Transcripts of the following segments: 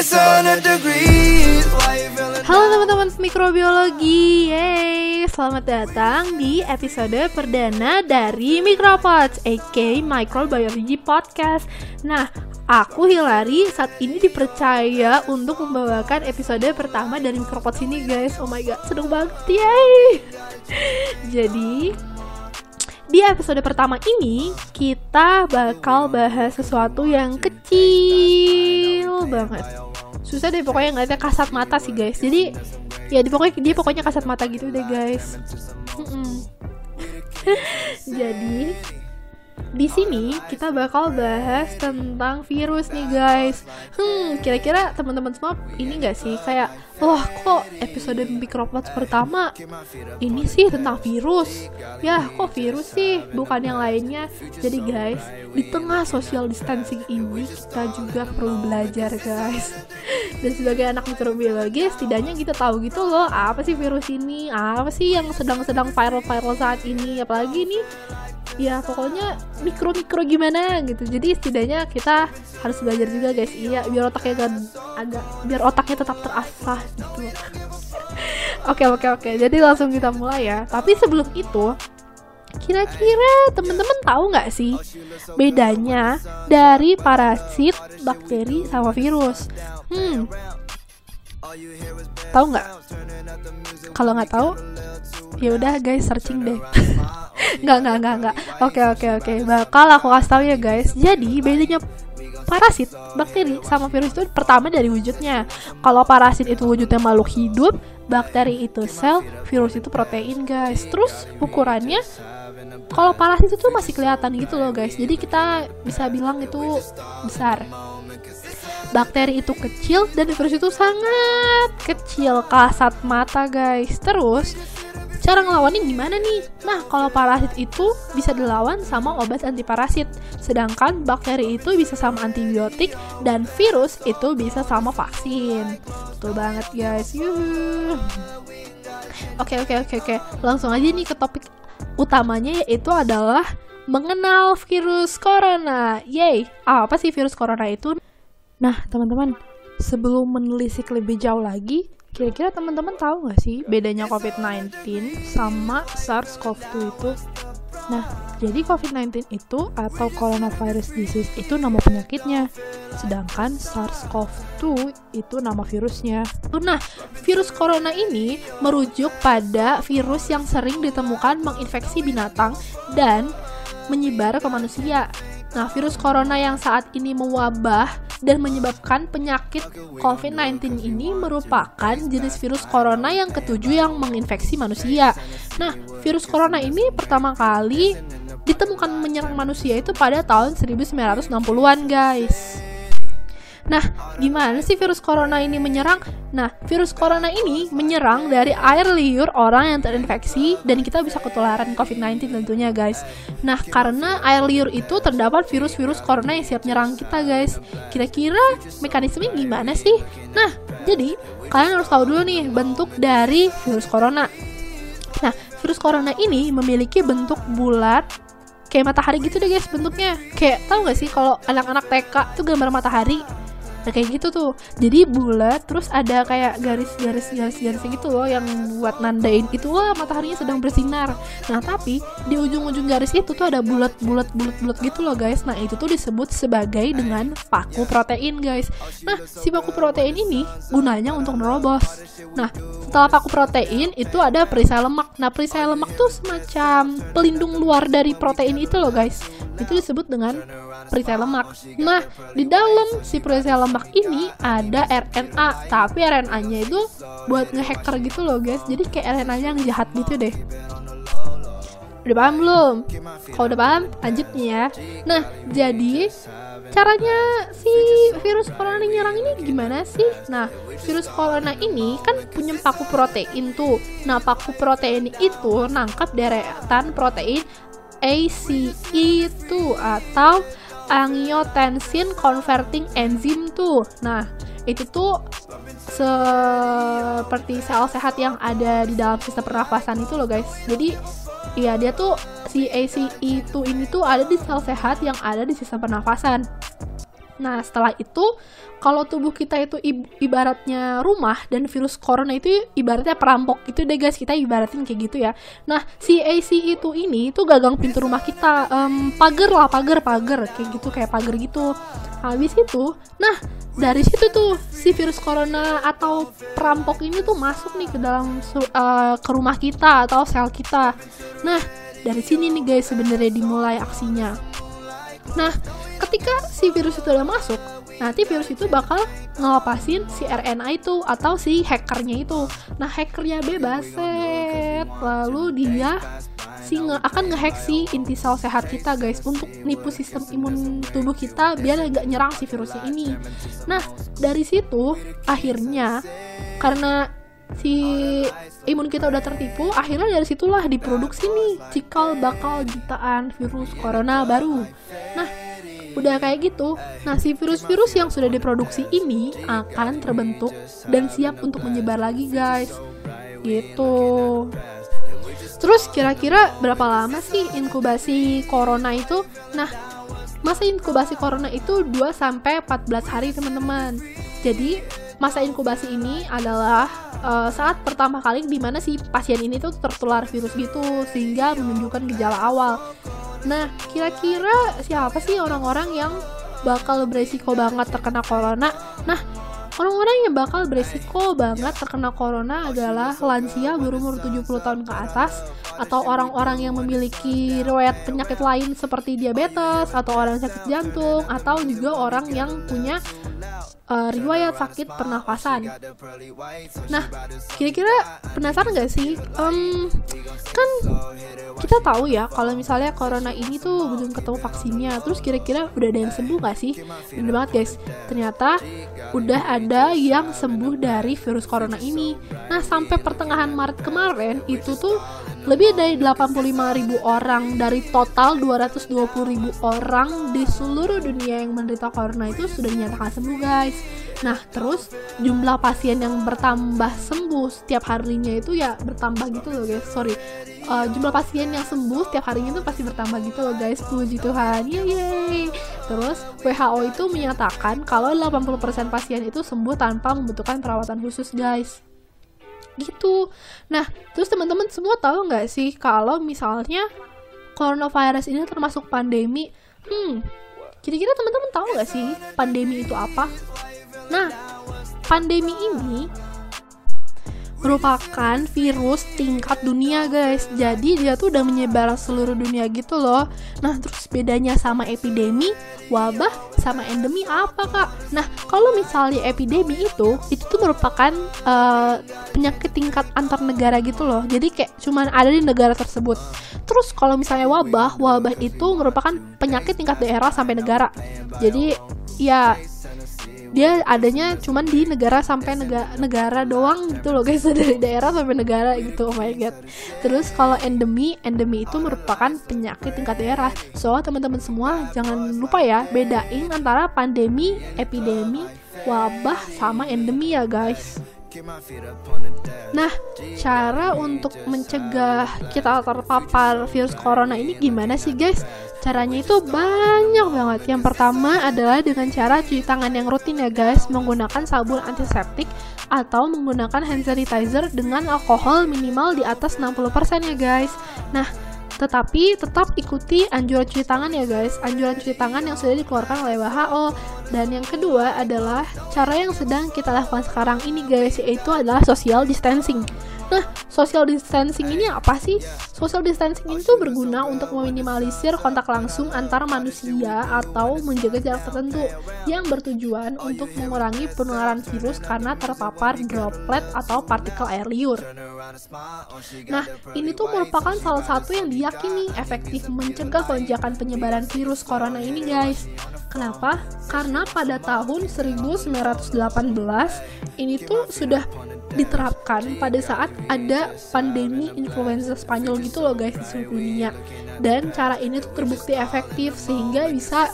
Halo teman-teman mikrobiologi, yeay! Selamat datang di episode perdana dari Micropods, aka Microbiology Podcast. Nah, aku Hilary saat ini dipercaya untuk membawakan episode pertama dari Micropods ini, guys. Oh my god, seneng banget, yay! Jadi, di episode pertama ini kita bakal bahas sesuatu yang kecil banget. Susah deh pokoknya nggak ada kasat mata sih guys. Jadi ya di pokoknya dia pokoknya kasat mata gitu deh guys. Mm-mm. Jadi di sini kita bakal bahas tentang virus nih guys. Hmm, kira-kira teman-teman semua ini nggak sih kayak wah kok episode Micropods pertama ini sih tentang virus. Ya kok virus sih bukan yang lainnya. Jadi guys di tengah social distancing ini kita juga perlu belajar guys. Dan sebagai anak mikrobiologi setidaknya kita tahu gitu loh apa sih virus ini, apa sih yang sedang-sedang viral-viral saat ini, apalagi nih ya pokoknya mikro-mikro gimana gitu. Jadi setidaknya kita harus belajar juga guys. Iya biar otaknya agak, agak biar otaknya tetap terasah gitu. Oke oke oke. Jadi langsung kita mulai ya. Tapi sebelum itu kira-kira temen-temen tahu nggak sih bedanya dari parasit bakteri sama virus? Hmm. Tahu nggak? Kalau nggak tahu ya udah guys searching deh. nggak nggak nggak. Nggak oke oke oke. Bakal aku kasih tahu ya guys. Jadi bedanya parasit bakteri sama virus itu pertama dari wujudnya. Kalau parasit itu wujudnya makhluk hidup bakteri itu sel virus itu protein guys. Terus ukurannya kalau parasit itu masih kelihatan gitu loh guys. Jadi kita bisa bilang itu besar. Bakteri itu kecil dan virus itu sangat kecil kasat mata guys. Terus cara ngelawannya gimana nih? Nah, kalau parasit itu bisa dilawan sama obat anti parasit, sedangkan bakteri itu bisa sama antibiotik dan virus itu bisa sama vaksin. Betul banget guys. Yuhu. Oke oke oke oke. Langsung aja nih ke topik utamanya yaitu adalah mengenal virus corona. Yay, apa sih virus corona itu? Nah, teman-teman, sebelum menelisik lebih jauh lagi, kira-kira teman-teman tahu nggak sih bedanya COVID-19 sama SARS-CoV-2 itu? Nah, jadi COVID-19 itu atau coronavirus disease itu nama penyakitnya, sedangkan SARS-CoV-2 itu nama virusnya. Nah, virus corona ini merujuk pada virus yang sering ditemukan menginfeksi binatang dan menyebar ke manusia. Nah, virus corona yang saat ini mewabah dan menyebabkan penyakit COVID-19 ini merupakan jenis virus corona yang ketujuh yang menginfeksi manusia. Nah, virus corona ini pertama kali ditemukan menyerang manusia itu pada tahun 1960-an, guys. Nah, gimana sih virus corona ini menyerang? Nah, virus corona ini menyerang dari air liur orang yang terinfeksi dan kita bisa ketularan COVID-19 tentunya, guys. Nah, karena air liur itu terdapat virus-virus corona yang siap menyerang kita, guys. Kira-kira mekanismenya gimana sih? Nah, jadi kalian harus tahu dulu nih bentuk dari virus corona. Nah, virus corona ini memiliki bentuk bulat kayak matahari gitu deh guys bentuknya. Kayak tahu gak sih kalau anak-anak TK tuh gambar matahari Nah kayak gitu tuh. Jadi bulat Terus ada kayak garis-garis Garis-garis gitu loh Yang buat nandain itu Wah mataharinya sedang bersinar. Nah tapi Di ujung-ujung garis itu tuh ada bulat-bulat Bulat-bulat gitu loh guys. Nah itu tuh disebut sebagai Dengan paku protein guys. Nah si paku protein ini Gunanya untuk nerobos. Nah setelah paku protein Itu ada perisai lemak. Nah perisai lemak tuh semacam Pelindung luar dari protein itu loh guys. Itu disebut dengan perisai lemak. Nah di dalam si perisai lemak lemak ini ada RNA tapi RNA-nya itu buat ngehacker gitu loh guys jadi kayak RNA-nya yang jahat gitu deh udah paham belum? Kalau udah paham, lanjut ya. Nah, jadi caranya si virus corona nyerang ini gimana sih? Nah, virus corona ini kan punya paku protein tuh. Nah, paku protein itu nangkap deretan protein ACE itu atau angiotensin converting enzyme tuh. Nah, itu tuh seperti sel sehat yang ada di dalam sistem pernafasan itu loh guys. Jadi Iya dia tuh si ACE2 ini tuh ada di sel sehat yang ada di sistem pernafasan. Nah, setelah itu kalau tubuh kita itu ibaratnya rumah dan virus corona itu ibaratnya perampok itu deh guys kita ibaratin kayak gitu ya. Nah, si AC itu ini itu gagang pintu rumah kita, um, pagar lah, pagar, pagar kayak gitu kayak pagar gitu. Habis itu, nah dari situ tuh si virus corona atau perampok ini tuh masuk nih ke dalam uh, ke rumah kita atau sel kita. Nah, dari sini nih guys sebenarnya dimulai aksinya. Nah, ketika si virus itu udah masuk, nanti virus itu bakal ngelepasin si RNA itu atau si hackernya itu. Nah, hackernya bebas, set. Lalu dia si nge akan ngehack si inti sel sehat kita guys untuk nipu sistem imun tubuh kita biar nggak nyerang si virusnya ini. Nah, dari situ akhirnya karena si imun kita udah tertipu, akhirnya dari situlah diproduksi nih cikal bakal jutaan virus corona baru. Nah, udah kayak gitu. Nah, si virus-virus yang sudah diproduksi ini akan terbentuk dan siap untuk menyebar lagi, guys. Gitu. Terus kira-kira berapa lama sih inkubasi corona itu? Nah, masa inkubasi corona itu 2 sampai 14 hari, teman-teman. Jadi, masa inkubasi ini adalah uh, saat pertama kali di mana si pasien ini tuh tertular virus gitu sehingga menunjukkan gejala awal. Nah, kira-kira siapa sih orang-orang yang bakal beresiko banget terkena corona? Nah, orang-orang yang bakal beresiko banget terkena corona adalah lansia berumur 70 tahun ke atas atau orang-orang yang memiliki riwayat penyakit lain seperti diabetes atau orang sakit jantung atau juga orang yang punya uh, riwayat sakit pernafasan. Nah, kira-kira penasaran gak sih? Um, kan kita tahu ya kalau misalnya corona ini tuh belum ketemu vaksinnya. Terus kira-kira udah ada yang sembuh gak sih? Bener banget guys. Ternyata udah ada yang sembuh dari virus corona ini. Nah, sampai pertengahan Maret kemarin itu tuh lebih dari 85.000 orang dari total 220.000 orang di seluruh dunia yang menderita corona itu sudah dinyatakan sembuh guys. Nah terus jumlah pasien yang bertambah sembuh setiap harinya itu ya bertambah gitu loh guys. Sorry. Uh, jumlah pasien yang sembuh setiap harinya itu pasti bertambah gitu loh guys. Puji Tuhan. Yeay terus WHO itu menyatakan kalau 80% pasien itu sembuh tanpa membutuhkan perawatan khusus guys gitu. Nah, terus teman-teman semua tahu nggak sih kalau misalnya coronavirus ini termasuk pandemi? Hmm, kira-kira teman-teman tahu nggak sih pandemi itu apa? Nah, pandemi ini merupakan virus tingkat dunia guys. Jadi dia tuh udah menyebar seluruh dunia gitu loh. Nah terus bedanya sama epidemi? Wabah sama endemi apa kak? Nah kalau misalnya epidemi itu itu tuh merupakan uh, penyakit tingkat antar negara gitu loh. Jadi kayak cuman ada di negara tersebut. Terus kalau misalnya wabah wabah itu merupakan penyakit tingkat daerah sampai negara. Jadi ya dia adanya cuman di negara sampai negara negara doang gitu loh guys. Dari daerah sampai negara gitu. Oh my god. Terus kalau endemi endemi itu merupakan penyakit tingkat daerah. So teman-teman semua jangan lupa ya bedain antara pandemi epidemi wabah sama endemi ya guys. Nah, cara untuk mencegah kita terpapar virus corona ini gimana sih guys? Caranya itu banyak banget. Yang pertama adalah dengan cara cuci tangan yang rutin ya guys, menggunakan sabun antiseptik atau menggunakan hand sanitizer dengan alkohol minimal di atas 60% ya guys. Nah, tetapi tetap ikuti anjuran cuci tangan ya guys, anjuran cuci tangan yang sudah dikeluarkan oleh WHO. Dan yang kedua adalah cara yang sedang kita lakukan sekarang ini guys, yaitu adalah social distancing. Nah, social distancing ini apa sih? Social distancing itu berguna untuk meminimalisir kontak langsung antar manusia atau menjaga jarak tertentu yang bertujuan untuk mengurangi penularan virus karena terpapar droplet atau partikel air liur. Nah, ini tuh merupakan salah satu yang diyakini efektif mencegah lonjakan penyebaran virus corona ini, guys. Kenapa? Karena pada tahun 1918 ini tuh sudah diterapkan pada saat ada pandemi influenza Spanyol gitu loh guys di seluruh dunia. Dan cara ini tuh terbukti efektif sehingga bisa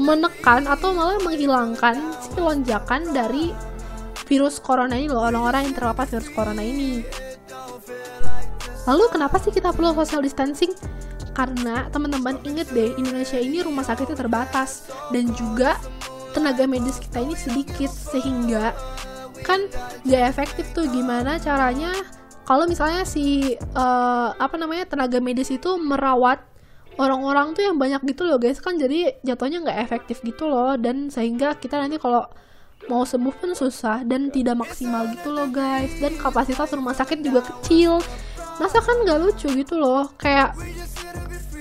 menekan atau malah menghilangkan si lonjakan dari virus corona ini loh orang-orang yang terpapar virus corona ini. Lalu kenapa sih kita perlu social distancing? Karena teman-teman inget deh Indonesia ini rumah sakitnya terbatas. Dan juga tenaga medis kita ini sedikit sehingga kan gak efektif tuh gimana caranya kalau misalnya si uh, apa namanya tenaga medis itu merawat orang-orang tuh yang banyak gitu loh guys. Kan jadi jatuhnya nggak efektif gitu loh. Dan sehingga kita nanti kalau mau sembuh pun susah dan tidak maksimal gitu loh guys. Dan kapasitas rumah sakit juga kecil. Masa kan nggak lucu gitu loh? Kayak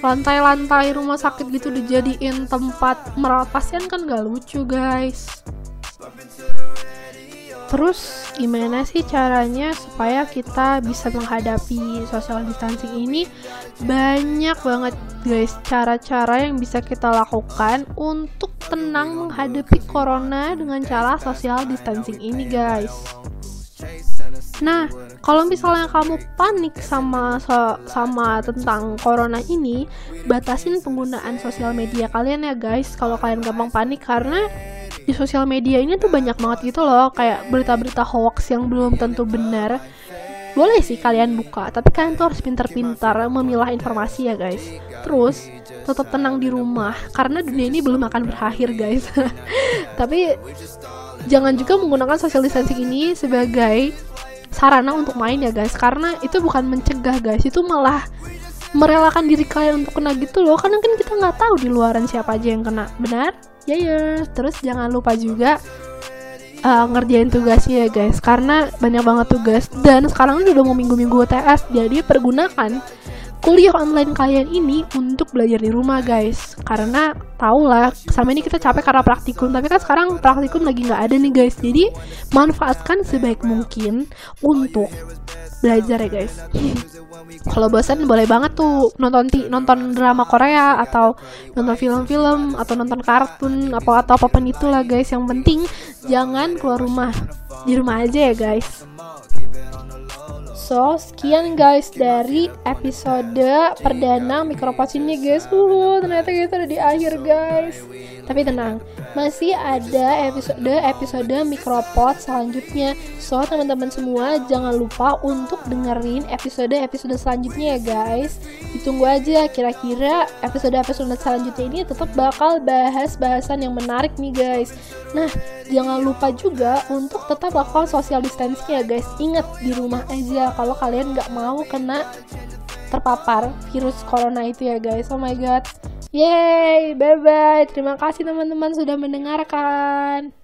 lantai-lantai rumah sakit gitu dijadiin tempat merawat pasien kan gak lucu guys Terus gimana sih caranya supaya kita bisa menghadapi social distancing ini? Banyak banget guys cara-cara yang bisa kita lakukan untuk tenang menghadapi corona dengan cara social distancing ini guys. Nah, kalau misalnya kamu panik sama so, sama tentang corona ini, batasin penggunaan sosial media kalian ya guys. Kalau kalian gampang panik karena di sosial media ini tuh banyak banget gitu loh, kayak berita-berita hoax yang belum tentu benar. Boleh sih kalian buka, tapi kalian tuh harus pintar-pintar memilah informasi ya guys. Terus tetap tenang di rumah karena dunia ini belum akan berakhir guys. tapi jangan juga menggunakan social distancing ini sebagai sarana untuk main ya guys karena itu bukan mencegah guys itu malah merelakan diri kalian untuk kena gitu loh karena kan kita nggak tahu di luaran siapa aja yang kena benar ya ya. Terus jangan lupa juga uh, ngerjain tugasnya ya guys. Karena banyak banget tugas. Dan sekarang udah mau minggu-minggu UTS jadi pergunakan kuliah online kalian ini untuk belajar di rumah guys. Karena tau lah sama ini kita capek karena praktikum. Tapi kan sekarang praktikum lagi nggak ada nih guys. Jadi manfaatkan sebaik mungkin untuk belajar ya guys. Kalau bosan boleh banget tuh nonton nonton drama Korea atau nonton film-film atau nonton kartun apa atau apa pun itulah guys. Yang penting jangan keluar rumah. Di rumah aja ya guys So, sekian guys dari episode perdana Micropod ini guys. Uh, ternyata kita udah di akhir guys. Tapi tenang, masih ada episode-episode Micropod selanjutnya. So, teman-teman semua jangan lupa untuk dengerin episode-episode selanjutnya ya guys. Ditunggu aja kira-kira episode-episode selanjutnya ini tetap bakal bahas bahasan yang menarik nih guys. Nah, jangan lupa juga untuk tetap lakukan social distancing ya guys. Ingat di rumah aja kalau kalian nggak mau kena terpapar virus corona itu ya guys. Oh my god. Yeay, bye bye. Terima kasih teman-teman sudah mendengarkan.